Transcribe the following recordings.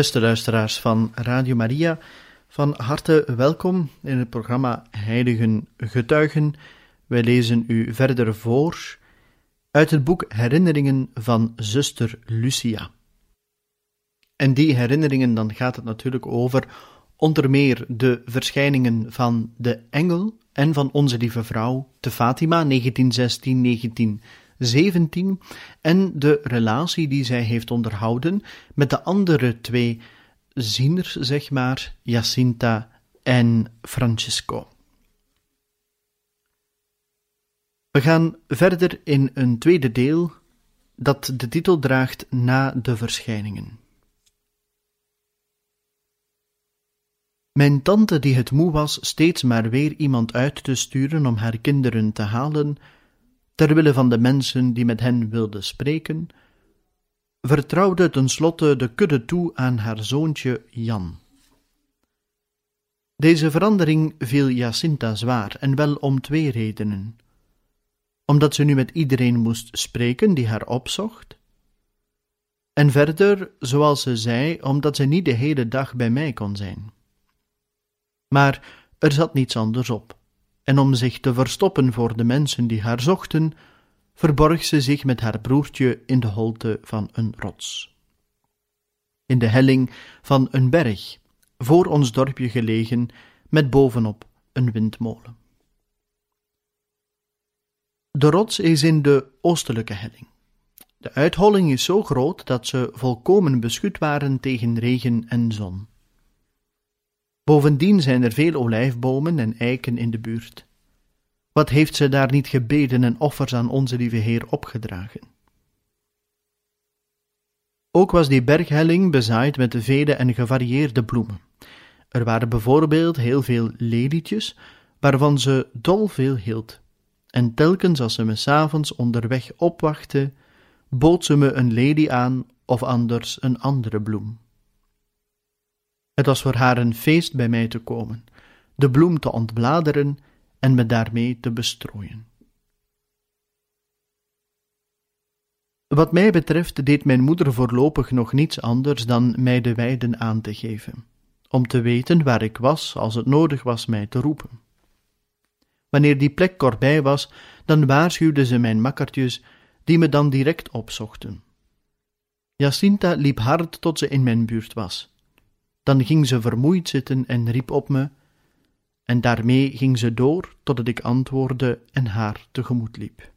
Beste luisteraars van Radio Maria, van harte welkom in het programma Heiligen Getuigen. Wij lezen u verder voor uit het boek Herinneringen van zuster Lucia. En die herinneringen, dan gaat het natuurlijk over onder meer de verschijningen van de engel en van onze lieve vrouw te Fatima 1916-19 17 en de relatie die zij heeft onderhouden met de andere twee zieners, zeg maar, Jacinta en Francisco. We gaan verder in een tweede deel dat de titel draagt Na de verschijningen. Mijn tante, die het moe was steeds maar weer iemand uit te sturen om haar kinderen te halen, terwille van de mensen die met hen wilden spreken, vertrouwde tenslotte de kudde toe aan haar zoontje Jan. Deze verandering viel Jacinta zwaar, en wel om twee redenen. Omdat ze nu met iedereen moest spreken die haar opzocht, en verder, zoals ze zei, omdat ze niet de hele dag bij mij kon zijn. Maar er zat niets anders op en om zich te verstoppen voor de mensen die haar zochten, verborg ze zich met haar broertje in de holte van een rots. In de helling van een berg, voor ons dorpje gelegen, met bovenop een windmolen. De rots is in de oostelijke helling. De uitholling is zo groot dat ze volkomen beschut waren tegen regen en zon. Bovendien zijn er veel olijfbomen en eiken in de buurt. Wat heeft ze daar niet gebeden en offers aan onze lieve Heer opgedragen? Ook was die berghelling bezaaid met vele en gevarieerde bloemen. Er waren bijvoorbeeld heel veel lelietjes, waarvan ze dol veel hield. En telkens als ze me s'avonds onderweg opwachtte, bood ze me een lelie aan of anders een andere bloem. Het was voor haar een feest bij mij te komen, de bloem te ontbladeren en me daarmee te bestrooien. Wat mij betreft deed mijn moeder voorlopig nog niets anders dan mij de weiden aan te geven, om te weten waar ik was als het nodig was mij te roepen. Wanneer die plek kortbij was, dan waarschuwde ze mijn makkertjes, die me dan direct opzochten. Jacinta liep hard tot ze in mijn buurt was, dan ging ze vermoeid zitten en riep op me, en daarmee ging ze door totdat ik antwoordde en haar tegemoet liep.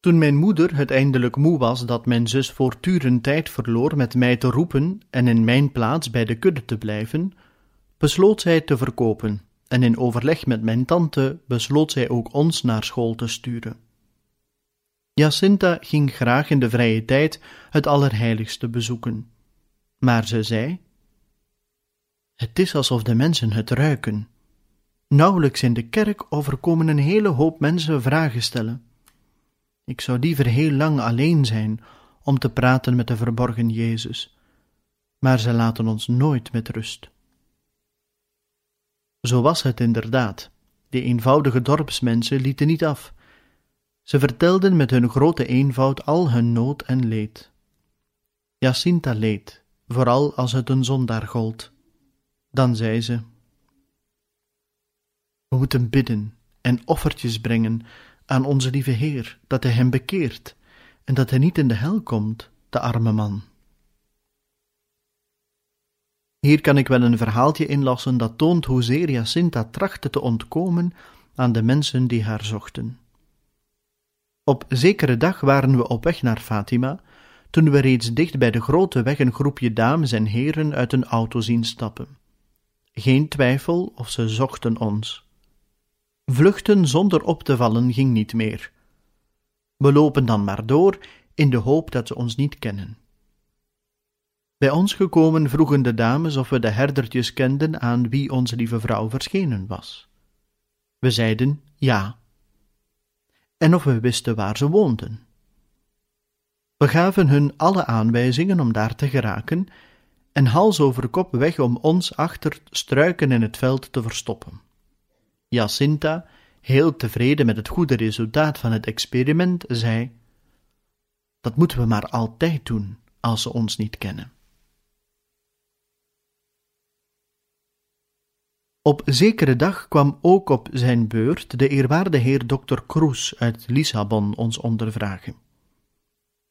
Toen mijn moeder het eindelijk moe was dat mijn zus voortdurend tijd verloor met mij te roepen en in mijn plaats bij de kudde te blijven, besloot zij te verkopen, en in overleg met mijn tante besloot zij ook ons naar school te sturen. Jacinta ging graag in de vrije tijd het Allerheiligste bezoeken. Maar ze zei: Het is alsof de mensen het ruiken. Nauwelijks in de kerk overkomen een hele hoop mensen vragen stellen. Ik zou liever heel lang alleen zijn om te praten met de verborgen Jezus, maar ze laten ons nooit met rust. Zo was het inderdaad. Die eenvoudige dorpsmensen lieten niet af ze vertelden met hun grote eenvoud al hun nood en leed. Jacinta leed, vooral als het een zondaar gold. Dan zei ze: We moeten bidden en offertjes brengen aan onze lieve Heer, dat hij hem bekeert en dat hij niet in de hel komt, de arme man. Hier kan ik wel een verhaaltje inlassen dat toont hoezeer Jacinta trachtte te ontkomen aan de mensen die haar zochten. Op zekere dag waren we op weg naar Fatima, toen we reeds dicht bij de grote weg een groepje dames en heren uit een auto zien stappen. geen twijfel of ze zochten ons. Vluchten zonder op te vallen ging niet meer. We lopen dan maar door in de hoop dat ze ons niet kennen. Bij ons gekomen vroegen de dames of we de herdertjes kenden aan wie onze lieve vrouw verschenen was. We zeiden ja. En of we wisten waar ze woonden. We gaven hun alle aanwijzingen om daar te geraken en hals over kop weg om ons achter struiken in het veld te verstoppen. Jacinta, heel tevreden met het goede resultaat van het experiment, zei: Dat moeten we maar altijd doen als ze ons niet kennen. Op zekere dag kwam ook op zijn beurt de eerwaarde heer Dr. Cruz uit Lissabon ons ondervragen.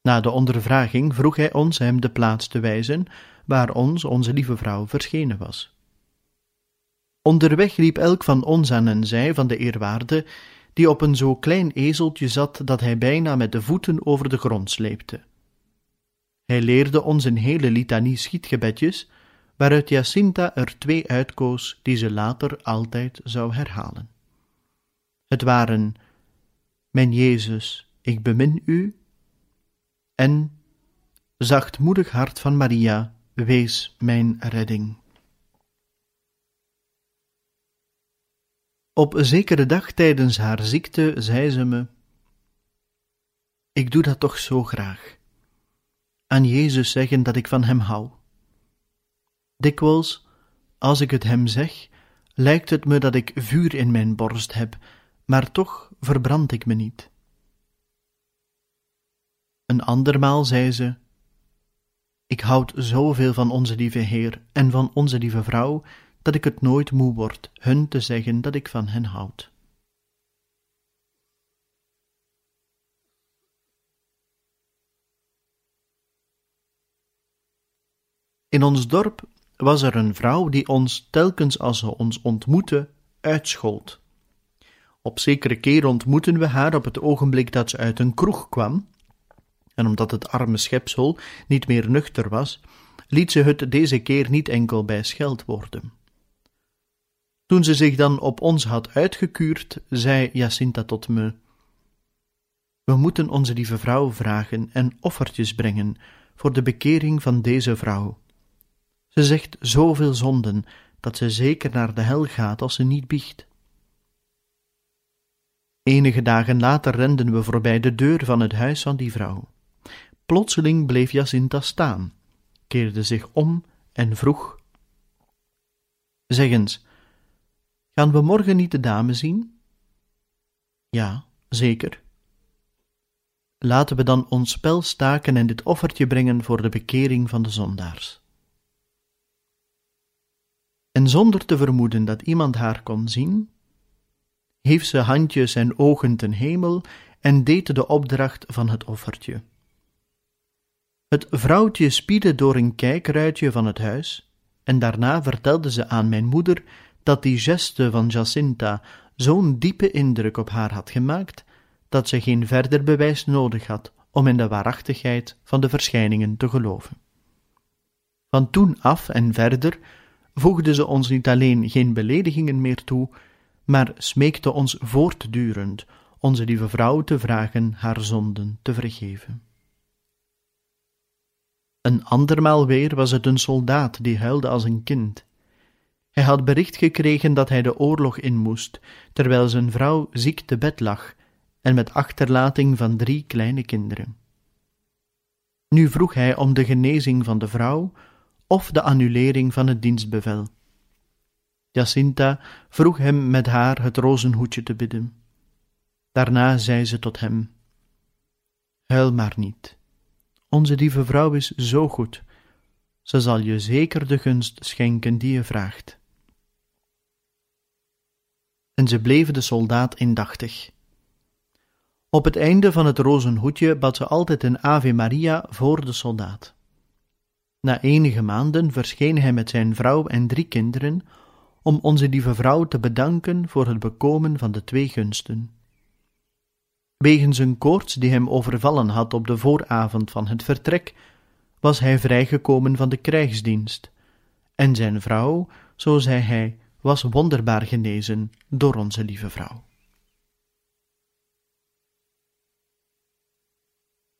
Na de ondervraging vroeg hij ons hem de plaats te wijzen waar ons onze lieve vrouw verschenen was. Onderweg liep elk van ons aan een zij van de eerwaarde, die op een zo klein ezeltje zat dat hij bijna met de voeten over de grond sleepte. Hij leerde ons een hele litanie schietgebedjes, waaruit Jacinta er twee uitkoos die ze later altijd zou herhalen. Het waren: Mijn Jezus, ik bemin u, en Zachtmoedig hart van Maria, wees mijn redding. Op zekere dag tijdens haar ziekte zei ze me: Ik doe dat toch zo graag. Aan Jezus zeggen dat ik van hem hou. Dikwijls, als ik het hem zeg, lijkt het me dat ik vuur in mijn borst heb, maar toch verbrand ik me niet. Een andermaal zei ze: Ik houd zoveel van onze lieve Heer en van onze lieve vrouw, dat ik het nooit moe word hun te zeggen dat ik van hen houd. In ons dorp was er een vrouw die ons telkens als ze ons ontmoette uitschold. Op zekere keer ontmoetten we haar op het ogenblik dat ze uit een kroeg kwam, en omdat het arme schepsel niet meer nuchter was, liet ze het deze keer niet enkel bij worden. Toen ze zich dan op ons had uitgekuurd, zei Jacinta tot me: We moeten onze lieve vrouw vragen en offertjes brengen voor de bekering van deze vrouw. Ze zegt zoveel zonden dat ze zeker naar de hel gaat als ze niet biecht. Enige dagen later renden we voorbij de deur van het huis van die vrouw. Plotseling bleef Jacinta staan, keerde zich om en vroeg: Zeg eens, gaan we morgen niet de dame zien? Ja, zeker. Laten we dan ons spel staken en dit offertje brengen voor de bekering van de zondaars. En zonder te vermoeden dat iemand haar kon zien, hief ze handjes en ogen ten hemel en deed de opdracht van het offertje. Het vrouwtje spiedde door een kijkruitje van het huis, en daarna vertelde ze aan mijn moeder dat die geste van Jacinta zo'n diepe indruk op haar had gemaakt, dat ze geen verder bewijs nodig had om in de waarachtigheid van de verschijningen te geloven. Van toen af en verder voegde ze ons niet alleen geen beledigingen meer toe, maar smeekte ons voortdurend onze lieve vrouw te vragen haar zonden te vergeven. Een andermaal weer was het een soldaat die huilde als een kind. Hij had bericht gekregen dat hij de oorlog in moest, terwijl zijn vrouw ziek te bed lag en met achterlating van drie kleine kinderen. Nu vroeg hij om de genezing van de vrouw of de annulering van het dienstbevel. Jacinta vroeg hem met haar het rozenhoedje te bidden. Daarna zei ze tot hem: Huil maar niet. Onze lieve vrouw is zo goed. Ze zal je zeker de gunst schenken die je vraagt. En ze bleven de soldaat indachtig. Op het einde van het rozenhoedje bad ze altijd een Ave Maria voor de soldaat. Na enige maanden verscheen hij met zijn vrouw en drie kinderen om onze lieve vrouw te bedanken voor het bekomen van de twee gunsten. Wegens een koorts die hem overvallen had op de vooravond van het vertrek, was hij vrijgekomen van de krijgsdienst, en zijn vrouw, zo zei hij, was wonderbaar genezen door onze lieve vrouw.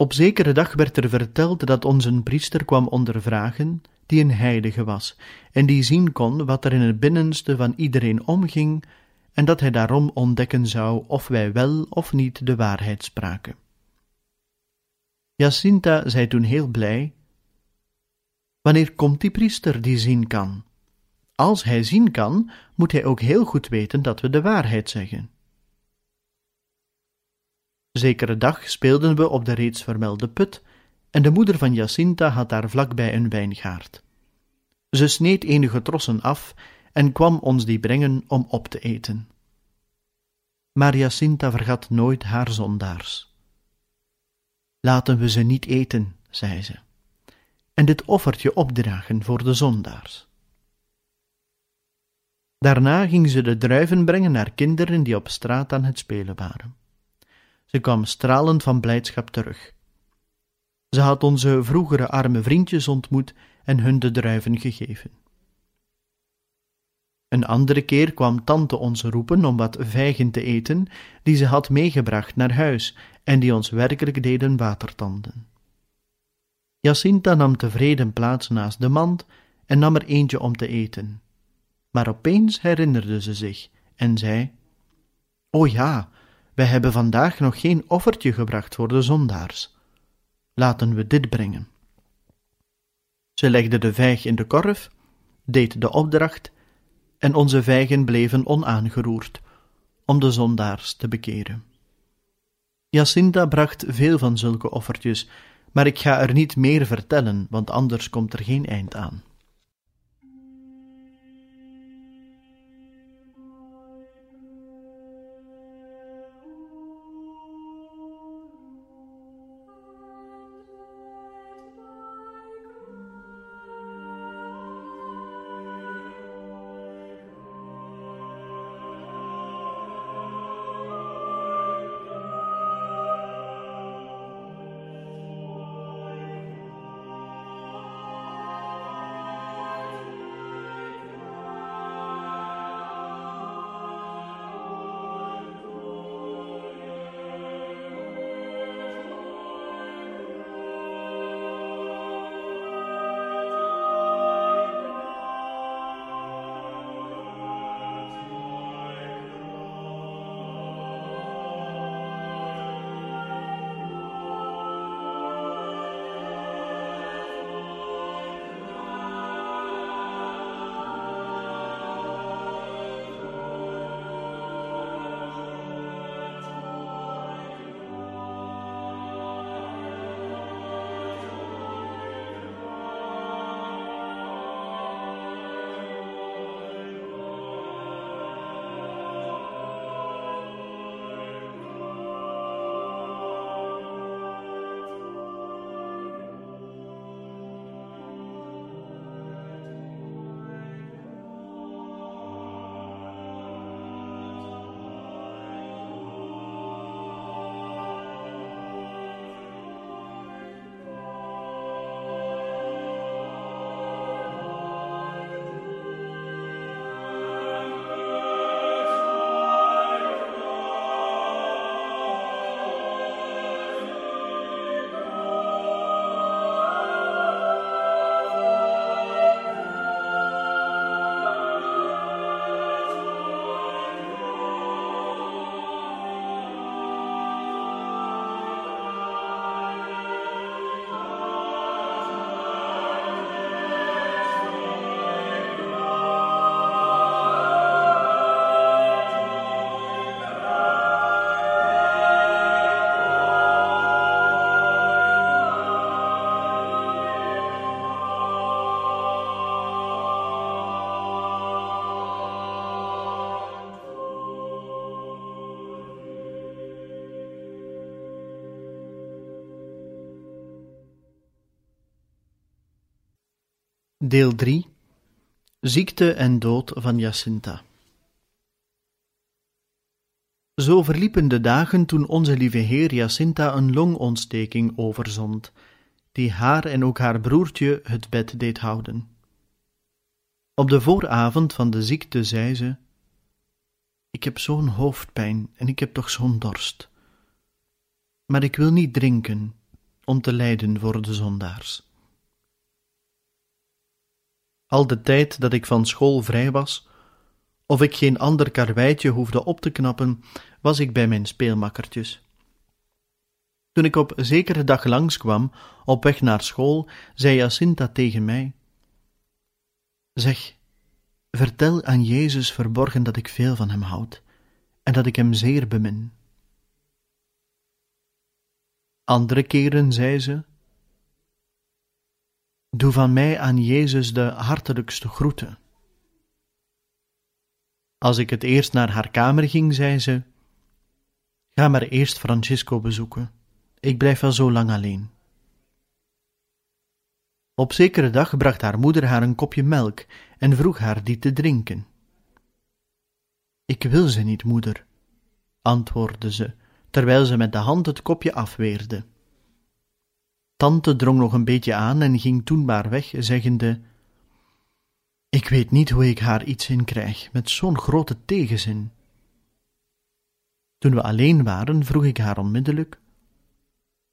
Op zekere dag werd er verteld dat ons een priester kwam ondervragen, die een heilige was, en die zien kon wat er in het binnenste van iedereen omging, en dat hij daarom ontdekken zou of wij wel of niet de waarheid spraken. Jacinta zei toen heel blij: Wanneer komt die priester die zien kan? Als hij zien kan, moet hij ook heel goed weten dat we de waarheid zeggen. Zekere dag speelden we op de reeds vermelde put, en de moeder van Jacinta had daar vlakbij een wijngaard. Ze sneed enige trossen af en kwam ons die brengen om op te eten. Maar Jacinta vergat nooit haar zondaars. Laten we ze niet eten, zei ze, en dit offertje opdragen voor de zondaars. Daarna ging ze de druiven brengen naar kinderen die op straat aan het spelen waren. Ze kwam stralend van blijdschap terug. Ze had onze vroegere arme vriendjes ontmoet en hun de druiven gegeven. Een andere keer kwam tante ons roepen om wat vijgen te eten, die ze had meegebracht naar huis en die ons werkelijk deden watertanden. Jacinta nam tevreden plaats naast de mand en nam er eentje om te eten. Maar opeens herinnerde ze zich en zei: O ja, wij hebben vandaag nog geen offertje gebracht voor de zondaars. Laten we dit brengen. Ze legde de vijg in de korf, deed de opdracht, en onze vijgen bleven onaangeroerd, om de zondaars te bekeren. Jacinta bracht veel van zulke offertjes, maar ik ga er niet meer vertellen, want anders komt er geen eind aan. Deel 3 Ziekte en dood van Jacinta Zo verliepen de dagen toen onze lieve Heer Jacinta een longontsteking overzond, die haar en ook haar broertje het bed deed houden. Op de vooravond van de ziekte zei ze: Ik heb zo'n hoofdpijn en ik heb toch zo'n dorst. Maar ik wil niet drinken om te lijden voor de zondaars. Al de tijd dat ik van school vrij was, of ik geen ander karweitje hoefde op te knappen, was ik bij mijn speelmakkertjes. Toen ik op zekere dag langskwam, op weg naar school, zei Jacinta tegen mij: Zeg, vertel aan Jezus verborgen dat ik veel van hem houd en dat ik hem zeer bemin. Andere keren zei ze: Doe van mij aan Jezus de hartelijkste groeten. Als ik het eerst naar haar kamer ging, zei ze: Ga maar eerst Francisco bezoeken. Ik blijf wel zo lang alleen. Op zekere dag bracht haar moeder haar een kopje melk en vroeg haar die te drinken. Ik wil ze niet, moeder, antwoordde ze, terwijl ze met de hand het kopje afweerde. Tante drong nog een beetje aan en ging toen maar weg, zeggende: Ik weet niet hoe ik haar iets in krijg, met zo'n grote tegenzin. Toen we alleen waren, vroeg ik haar onmiddellijk: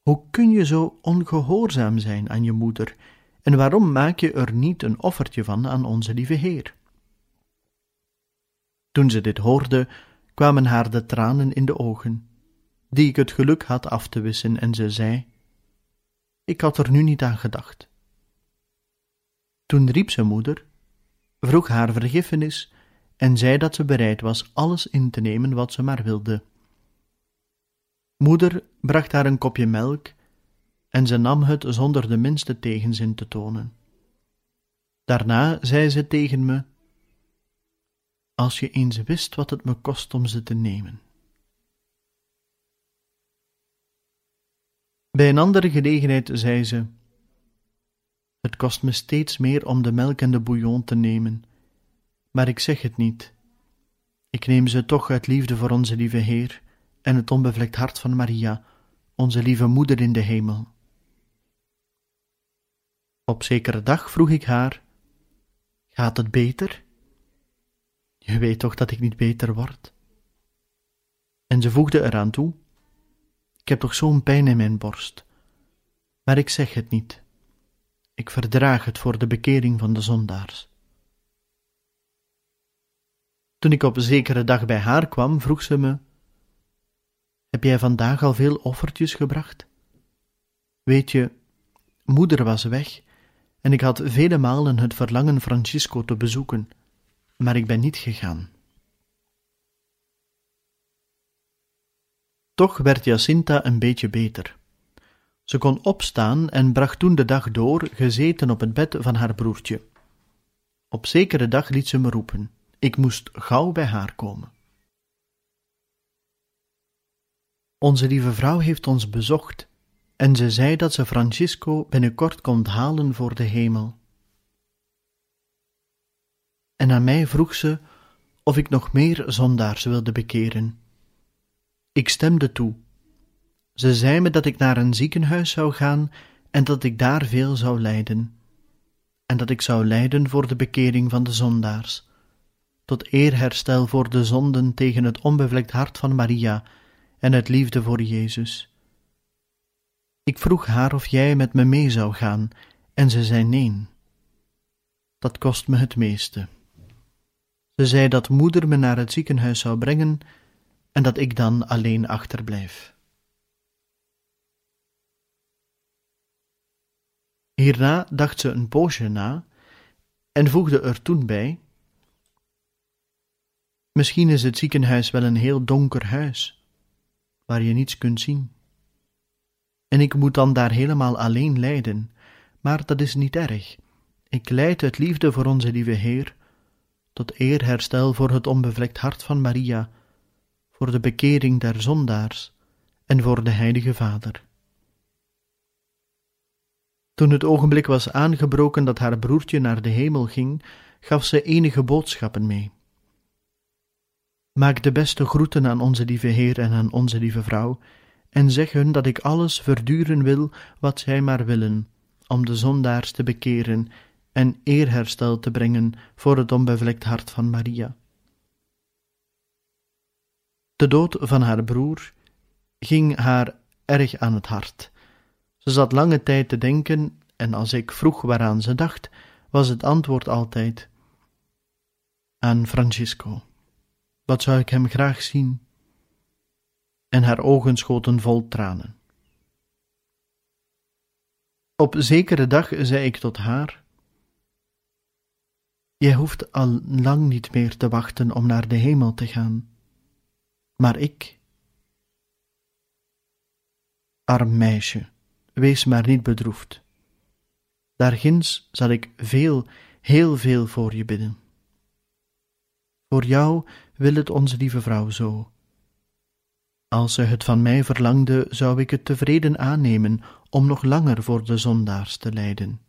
Hoe kun je zo ongehoorzaam zijn aan je moeder, en waarom maak je er niet een offertje van aan onze lieve Heer? Toen ze dit hoorde, kwamen haar de tranen in de ogen, die ik het geluk had af te wissen, en ze zei: Ik had er nu niet aan gedacht. Toen riep ze moeder, vroeg haar vergiffenis en zei dat ze bereid was alles in te nemen wat ze maar wilde. Moeder bracht haar een kopje melk en ze nam het zonder de minste tegenzin te tonen. Daarna zei ze tegen me: Als je eens wist wat het me kost om ze te nemen. Bij een andere gelegenheid zei ze: Het kost me steeds meer om de melk en de bouillon te nemen, maar ik zeg het niet. Ik neem ze toch uit liefde voor onze lieve Heer en het onbevlekt hart van Maria, onze lieve moeder in de hemel. Op zekere dag vroeg ik haar: Gaat het beter? Je weet toch dat ik niet beter word? En ze voegde eraan toe: Ik heb toch zo'n pijn in mijn borst, maar ik zeg het niet. Ik verdraag het voor de bekering van de zondaars. Toen ik op zekere dag bij haar kwam, vroeg ze me: Heb jij vandaag al veel offertjes gebracht? Weet je, moeder was weg en ik had vele malen het verlangen Francisco te bezoeken, maar ik ben niet gegaan. Toch werd Jacinta een beetje beter. Ze kon opstaan en bracht toen de dag door, gezeten op het bed van haar broertje. Op zekere dag liet ze me roepen. Ik moest gauw bij haar komen. Onze lieve vrouw heeft ons bezocht en ze zei dat ze Francisco binnenkort komt halen voor de hemel. En aan mij vroeg ze of ik nog meer zondaars wilde bekeren. Ik stemde toe. Ze zei me dat ik naar een ziekenhuis zou gaan en dat ik daar veel zou lijden, en dat ik zou lijden voor de bekering van de zondaars, tot eerherstel voor de zonden tegen het onbevlekt hart van Maria en het liefde voor Jezus. Ik vroeg haar of jij met me mee zou gaan, en ze zei nee. Dat kost me het meeste. Ze zei dat moeder me naar het ziekenhuis zou brengen en dat ik dan alleen achterblijf. Hierna dacht ze een poosje na en voegde er toen bij: Misschien is het ziekenhuis wel een heel donker huis, waar je niets kunt zien en ik moet dan daar helemaal alleen lijden. Maar dat is niet erg. Ik leid uit liefde voor onze lieve Heer, tot eerherstel voor het onbevlekt hart van Maria, voor de bekering der zondaars en voor de Heilige Vader. Toen het ogenblik was aangebroken dat haar broertje naar de hemel ging, gaf ze enige boodschappen mee. Maak de beste groeten aan onze lieve Heer en aan onze lieve vrouw, en zeg hun dat ik alles verduren wil wat zij maar willen, om de zondaars te bekeren en eerherstel te brengen voor het onbevlekt hart van Maria. De dood van haar broer ging haar erg aan het hart. Ze zat lange tijd te denken, en als ik vroeg waaraan ze dacht, was het antwoord altijd: aan Francisco. Wat zou ik hem graag zien? En haar ogen schoten vol tranen. Op zekere dag zei ik tot haar: Jij hoeft al lang niet meer te wachten om naar de hemel te gaan. Maar ik. Arm meisje, wees maar niet bedroefd. Daarginds zal ik veel, heel veel voor je bidden. Voor jou wil het onze lieve vrouw zo. Als ze het van mij verlangde, zou ik het tevreden aannemen om nog langer voor de zondaars te lijden.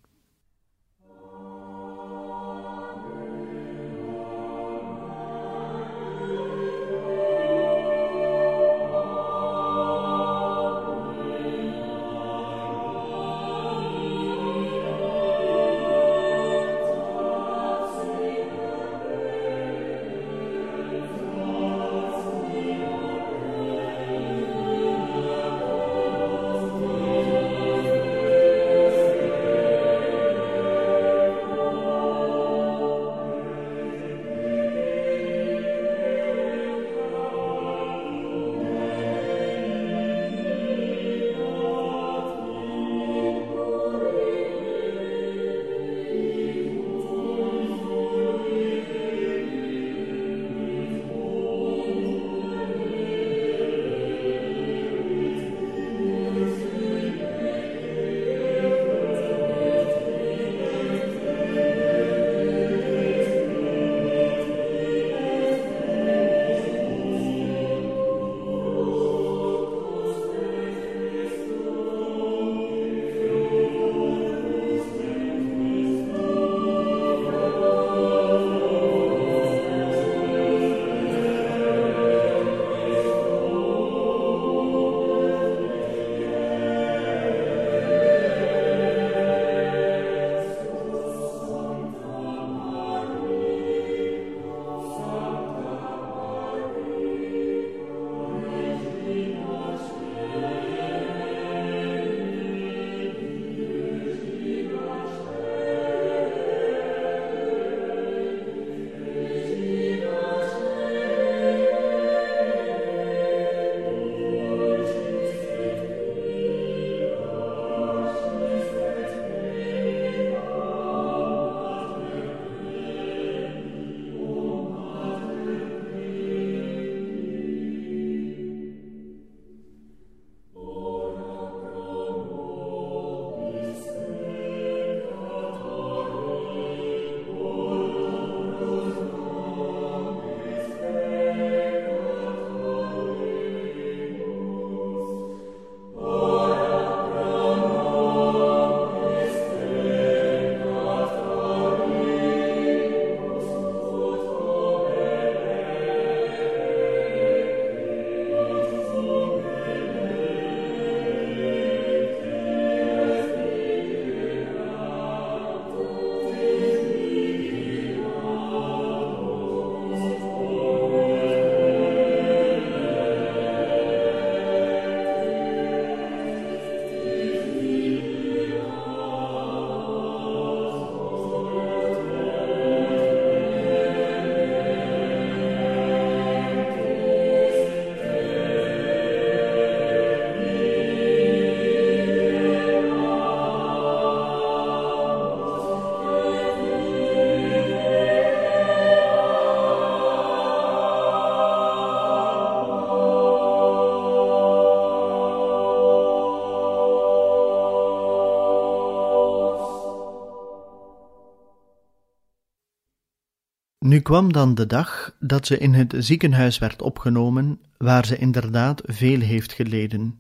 Nu kwam dan de dag dat ze in het ziekenhuis werd opgenomen, waar ze inderdaad veel heeft geleden.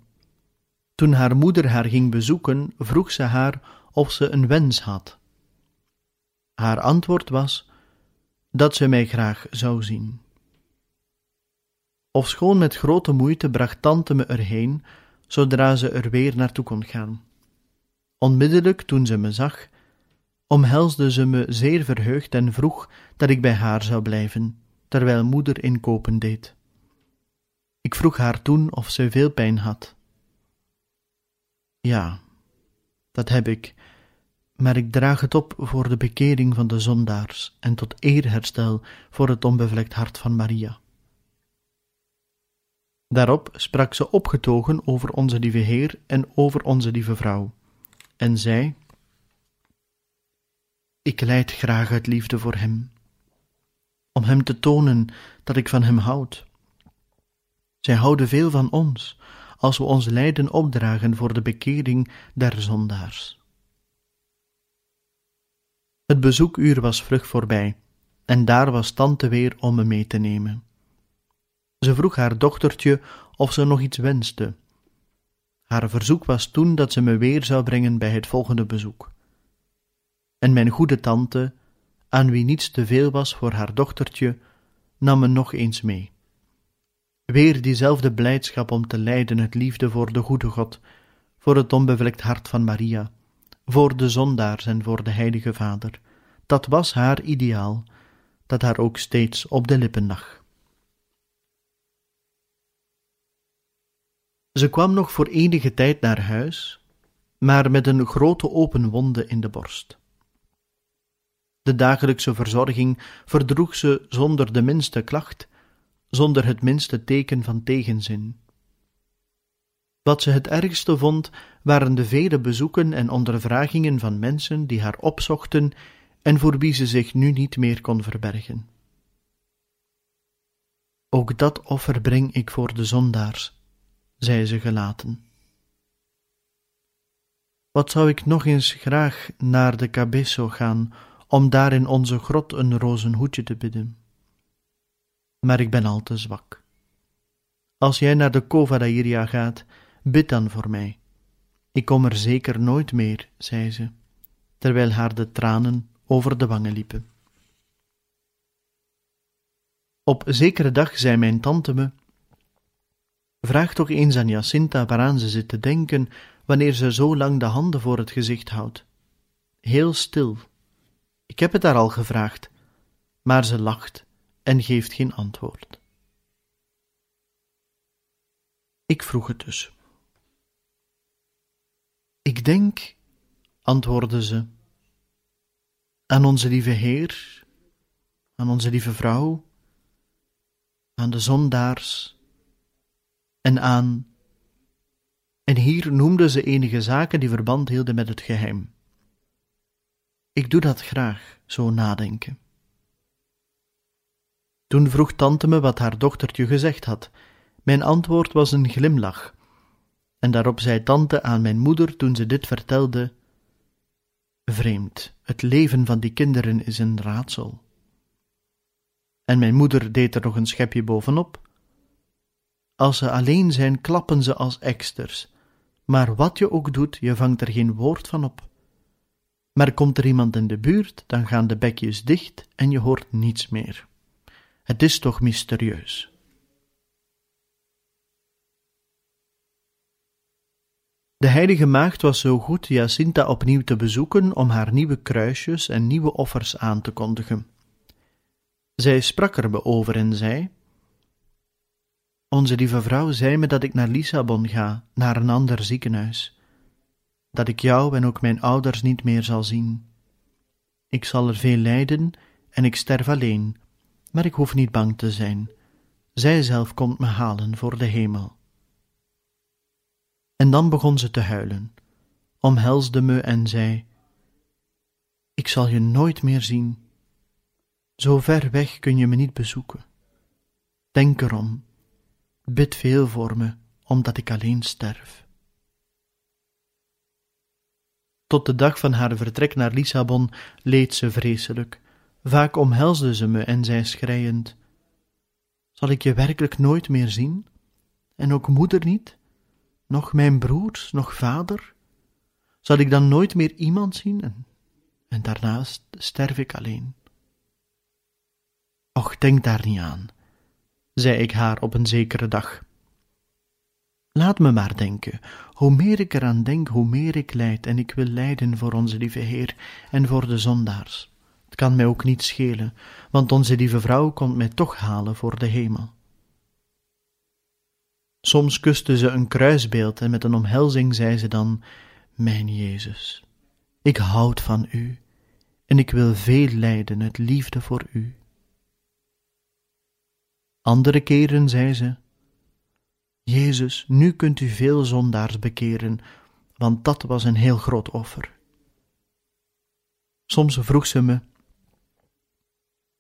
Toen haar moeder haar ging bezoeken, vroeg ze haar of ze een wens had. Haar antwoord was dat ze mij graag zou zien. Ofschoon met grote moeite bracht tante me erheen, zodra ze er weer naartoe kon gaan. Onmiddellijk toen ze me zag, omhelsde ze me zeer verheugd en vroeg dat ik bij haar zou blijven, terwijl moeder inkopen deed. Ik vroeg haar toen of ze veel pijn had. Ja, dat heb ik, maar ik draag het op voor de bekering van de zondaars en tot eerherstel voor het onbevlekt hart van Maria. Daarop sprak ze opgetogen over onze lieve Heer en over onze lieve vrouw, en zei: Ik leid graag uit liefde voor Hem, om Hem te tonen dat ik van Hem houd. Zij houden veel van ons, als we ons lijden opdragen voor de bekering der zondaars. Het bezoekuur was vlug voorbij, en daar was tante weer om me mee te nemen. Ze vroeg haar dochtertje of ze nog iets wenste. Haar verzoek was toen dat ze me weer zou brengen bij het volgende bezoek. En mijn goede tante, aan wie niets te veel was voor haar dochtertje, nam me nog eens mee. Weer diezelfde blijdschap om te lijden het liefde voor de goede God, voor het onbevlekt hart van Maria, voor de zondaars en voor de heilige Vader. Dat was haar ideaal, dat haar ook steeds op de lippen lag. Ze kwam nog voor enige tijd naar huis, maar met een grote open wonde in de borst. De dagelijkse verzorging verdroeg ze zonder de minste klacht, zonder het minste teken van tegenzin. Wat ze het ergste vond, waren de vele bezoeken en ondervragingen van mensen die haar opzochten en voor wie ze zich nu niet meer kon verbergen. Ook dat offer breng ik voor de zondaars, zei ze gelaten. Wat zou ik nog eens graag naar de Cabesso gaan om daar in onze grot een rozenhoedje te bidden. Maar ik ben al te zwak. Als jij naar de Cova d'Airia gaat, bid dan voor mij. Ik kom er zeker nooit meer, zei ze, terwijl haar de tranen over de wangen liepen. Op zekere dag zei mijn tante me Vraag toch eens aan Jacinta waaraan ze zit te denken wanneer ze zo lang de handen voor het gezicht houdt. Heel stil. Ik heb het haar al gevraagd, maar ze lacht en geeft geen antwoord. Ik vroeg het dus. Ik denk, antwoordde ze, aan onze lieve Heer, aan onze lieve vrouw, aan de zondaars en aan. En hier noemde ze enige zaken die verband hielden met het geheim. Ik doe dat graag, zo nadenken. Toen vroeg tante me wat haar dochtertje gezegd had. Mijn antwoord was een glimlach. En daarop zei tante aan mijn moeder toen ze dit vertelde: Vreemd, het leven van die kinderen is een raadsel. En mijn moeder deed er nog een schepje bovenop. Als ze alleen zijn, klappen ze als eksters. Maar wat je ook doet, je vangt er geen woord van op. Maar komt er iemand in de buurt, dan gaan de bekjes dicht en je hoort niets meer. Het is toch mysterieus. De heilige maagd was zo goed Jacinta opnieuw te bezoeken om haar nieuwe kruisjes en nieuwe offers aan te kondigen. Zij sprak er me over en zei: onze lieve vrouw zei me dat ik naar Lissabon ga, naar een ander ziekenhuis. Dat ik jou en ook mijn ouders niet meer zal zien. Ik zal er veel lijden en ik sterf alleen, maar ik hoef niet bang te zijn. Zij zelf komt me halen voor de hemel. En dan begon ze te huilen, omhelsde me en zei: Ik zal je nooit meer zien. Zo ver weg kun je me niet bezoeken. Denk erom Bid veel voor me, omdat ik alleen sterf. Tot de dag van haar vertrek naar Lissabon leed ze vreselijk. Vaak omhelsde ze me en zei schreiend: Zal ik je werkelijk nooit meer zien? En ook moeder niet? Nog mijn broers, nog vader? Zal ik dan nooit meer iemand zien? En, en daarnaast sterf ik alleen. Och, denk daar niet aan zei ik haar op een zekere dag. Laat me maar denken. Hoe meer ik eraan denk, hoe meer ik lijd, en ik wil lijden voor onze lieve Heer en voor de zondaars. Het kan mij ook niet schelen, want onze lieve vrouw komt mij toch halen voor de hemel. Soms kuste ze een kruisbeeld en met een omhelzing zei ze dan: Mijn Jezus, ik houd van u en ik wil veel lijden uit liefde voor u. Andere keren zei ze: Jezus, nu kunt u veel zondaars bekeren, want dat was een heel groot offer. Soms vroeg ze me: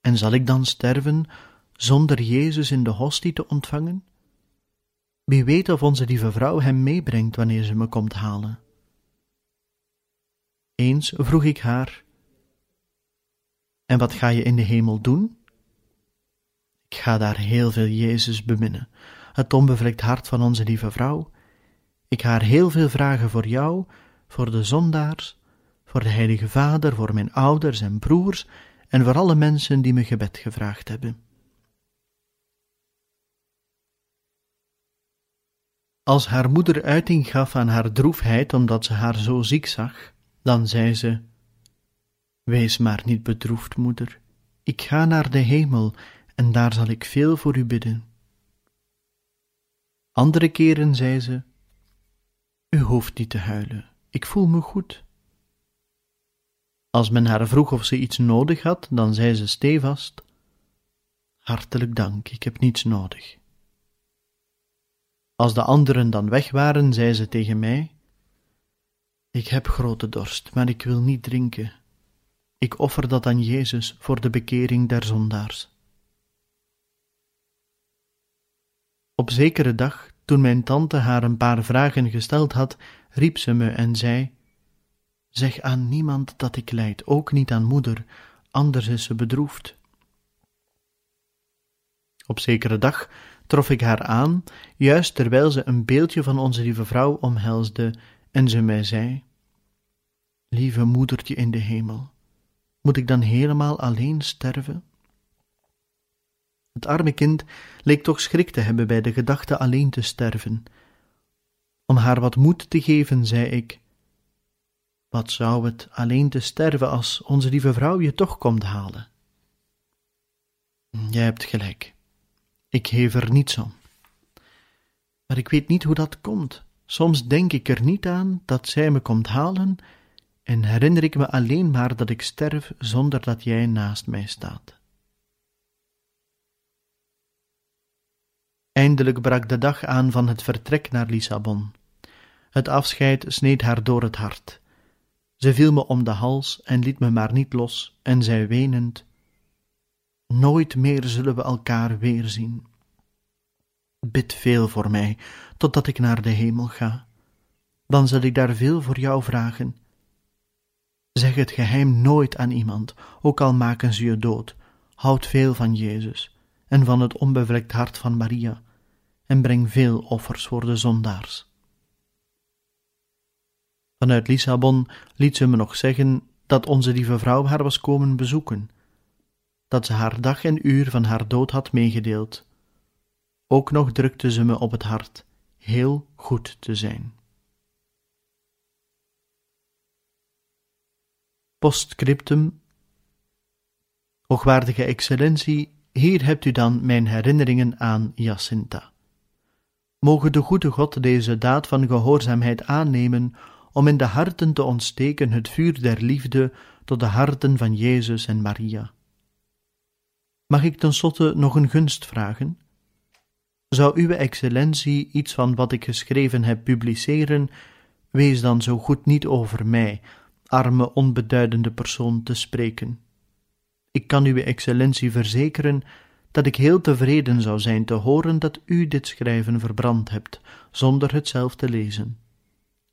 En zal ik dan sterven zonder Jezus in de hostie te ontvangen? Wie weet of onze lieve vrouw hem meebrengt wanneer ze me komt halen. Eens vroeg ik haar: En wat ga je in de hemel doen? Ik ga daar heel veel Jezus beminnen, het onbevlekt hart van onze lieve vrouw. Ik haar heel veel vragen voor jou, voor de zondaars, voor de Heilige Vader, voor mijn ouders en broers en voor alle mensen die me gebed gevraagd hebben. Als haar moeder uiting gaf aan haar droefheid omdat ze haar zo ziek zag, dan zei ze: Wees maar niet bedroefd, moeder. Ik ga naar de hemel en daar zal ik veel voor u bidden. Andere keren zei ze: U hoeft niet te huilen, ik voel me goed. Als men haar vroeg of ze iets nodig had, dan zei ze stevast: Hartelijk dank, ik heb niets nodig. Als de anderen dan weg waren, zei ze tegen mij: Ik heb grote dorst, maar ik wil niet drinken. Ik offer dat aan Jezus voor de bekering der zondaars. Op zekere dag, toen mijn tante haar een paar vragen gesteld had, riep ze me en zei: Zeg aan niemand dat ik lijd, ook niet aan moeder, anders is ze bedroefd. Op zekere dag trof ik haar aan, juist terwijl ze een beeldje van onze lieve vrouw omhelsde, en ze mij zei: Lieve moedertje in de hemel, moet ik dan helemaal alleen sterven? Het arme kind leek toch schrik te hebben bij de gedachte alleen te sterven. Om haar wat moed te geven, zei ik: Wat zou het alleen te sterven als onze lieve vrouw je toch komt halen? Jij hebt gelijk. Ik geef er niets om. Maar ik weet niet hoe dat komt. Soms denk ik er niet aan dat zij me komt halen en herinner ik me alleen maar dat ik sterf zonder dat jij naast mij staat. Eindelijk brak de dag aan van het vertrek naar Lissabon. Het afscheid sneed haar door het hart. Ze viel me om de hals en liet me maar niet los en zei wenend: Nooit meer zullen we elkaar weerzien. Bid veel voor mij, totdat ik naar de hemel ga. Dan zal ik daar veel voor jou vragen. Zeg het geheim nooit aan iemand, ook al maken ze je dood. Houd veel van Jezus en van het onbevlekt hart van Maria, en breng veel offers voor de zondaars. Vanuit Lissabon liet ze me nog zeggen dat onze lieve vrouw haar was komen bezoeken dat ze haar dag en uur van haar dood had meegedeeld. Ook nog drukte ze me op het hart heel goed te zijn. Postscriptum Hoogwaardige excellentie, hier hebt u dan mijn herinneringen aan Jacinta. Mogen de goede God deze daad van gehoorzaamheid aannemen om in de harten te ontsteken het vuur der liefde tot de harten van Jezus en Maria. Mag ik tenslotte nog een gunst vragen? Zou Uwe Excellentie iets van wat ik geschreven heb publiceren, wees dan zo goed niet over mij, arme onbeduidende persoon, te spreken. Ik kan Uwe Excellentie verzekeren dat ik heel tevreden zou zijn te horen dat u dit schrijven verbrand hebt, zonder het zelf te lezen.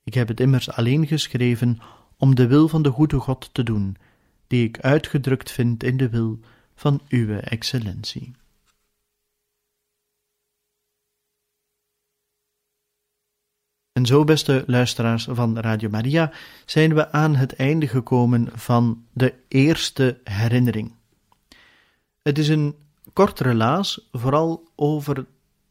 Ik heb het immers alleen geschreven om de wil van de goede God te doen, die ik uitgedrukt vind in de wil van Uwe Excellentie. En zo, beste luisteraars van Radio Maria, zijn we aan het einde gekomen van de eerste herinnering. Het is een kort relaas, vooral over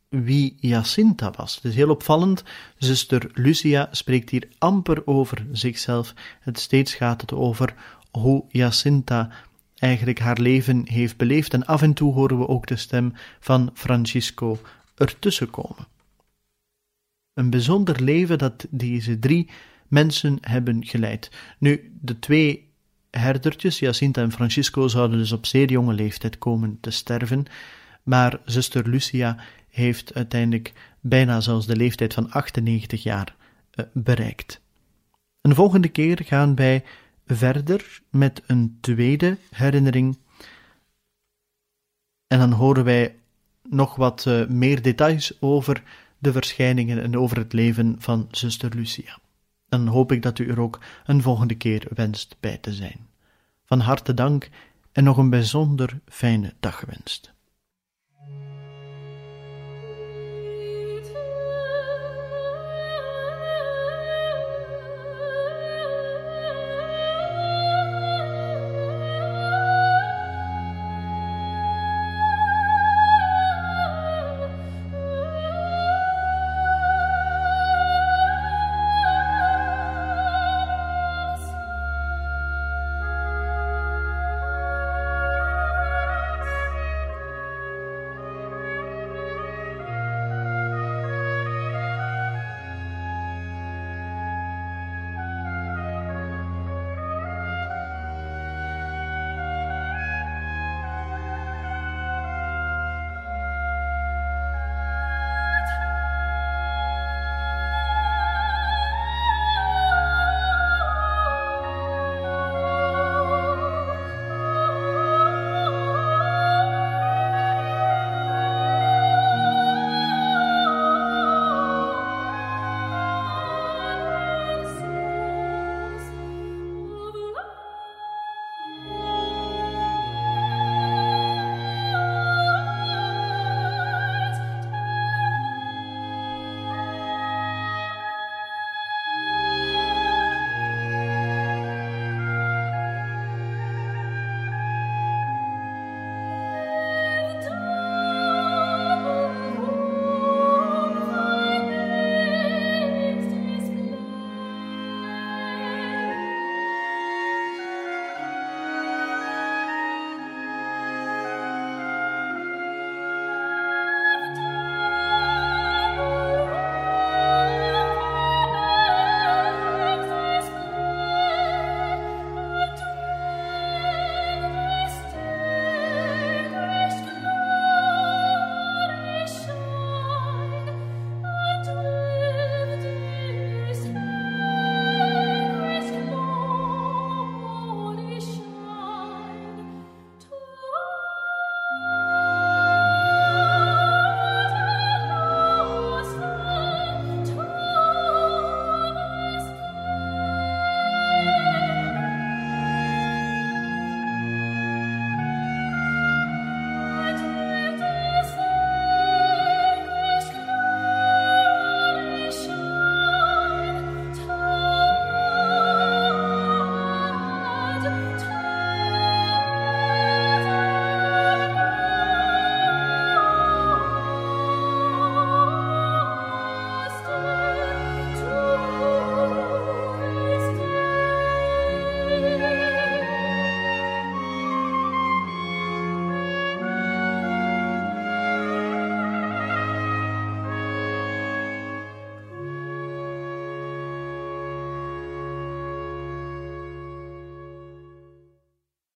wie Jacinta was. Het is heel opvallend. Zuster Lucia spreekt hier amper over zichzelf. Het steeds gaat het over hoe Jacinta eigenlijk haar leven heeft beleefd. En af en toe horen we ook de stem van Francisco ertussen komen. Een bijzonder leven dat deze drie mensen hebben geleid. Nu, de twee herdertjes, Jacinta en Francisco, zouden dus op zeer jonge leeftijd komen te sterven, maar zuster Lucia heeft uiteindelijk bijna zelfs de leeftijd van 98 jaar uh, bereikt. Een volgende keer gaan wij verder met een tweede herinnering. En dan horen wij nog wat uh, meer details over de verschijningen en over het leven van zuster Lucia. Dan hoop ik dat u er ook een volgende keer wenst bij te zijn. Van harte dank en nog een bijzonder fijne dag gewenst.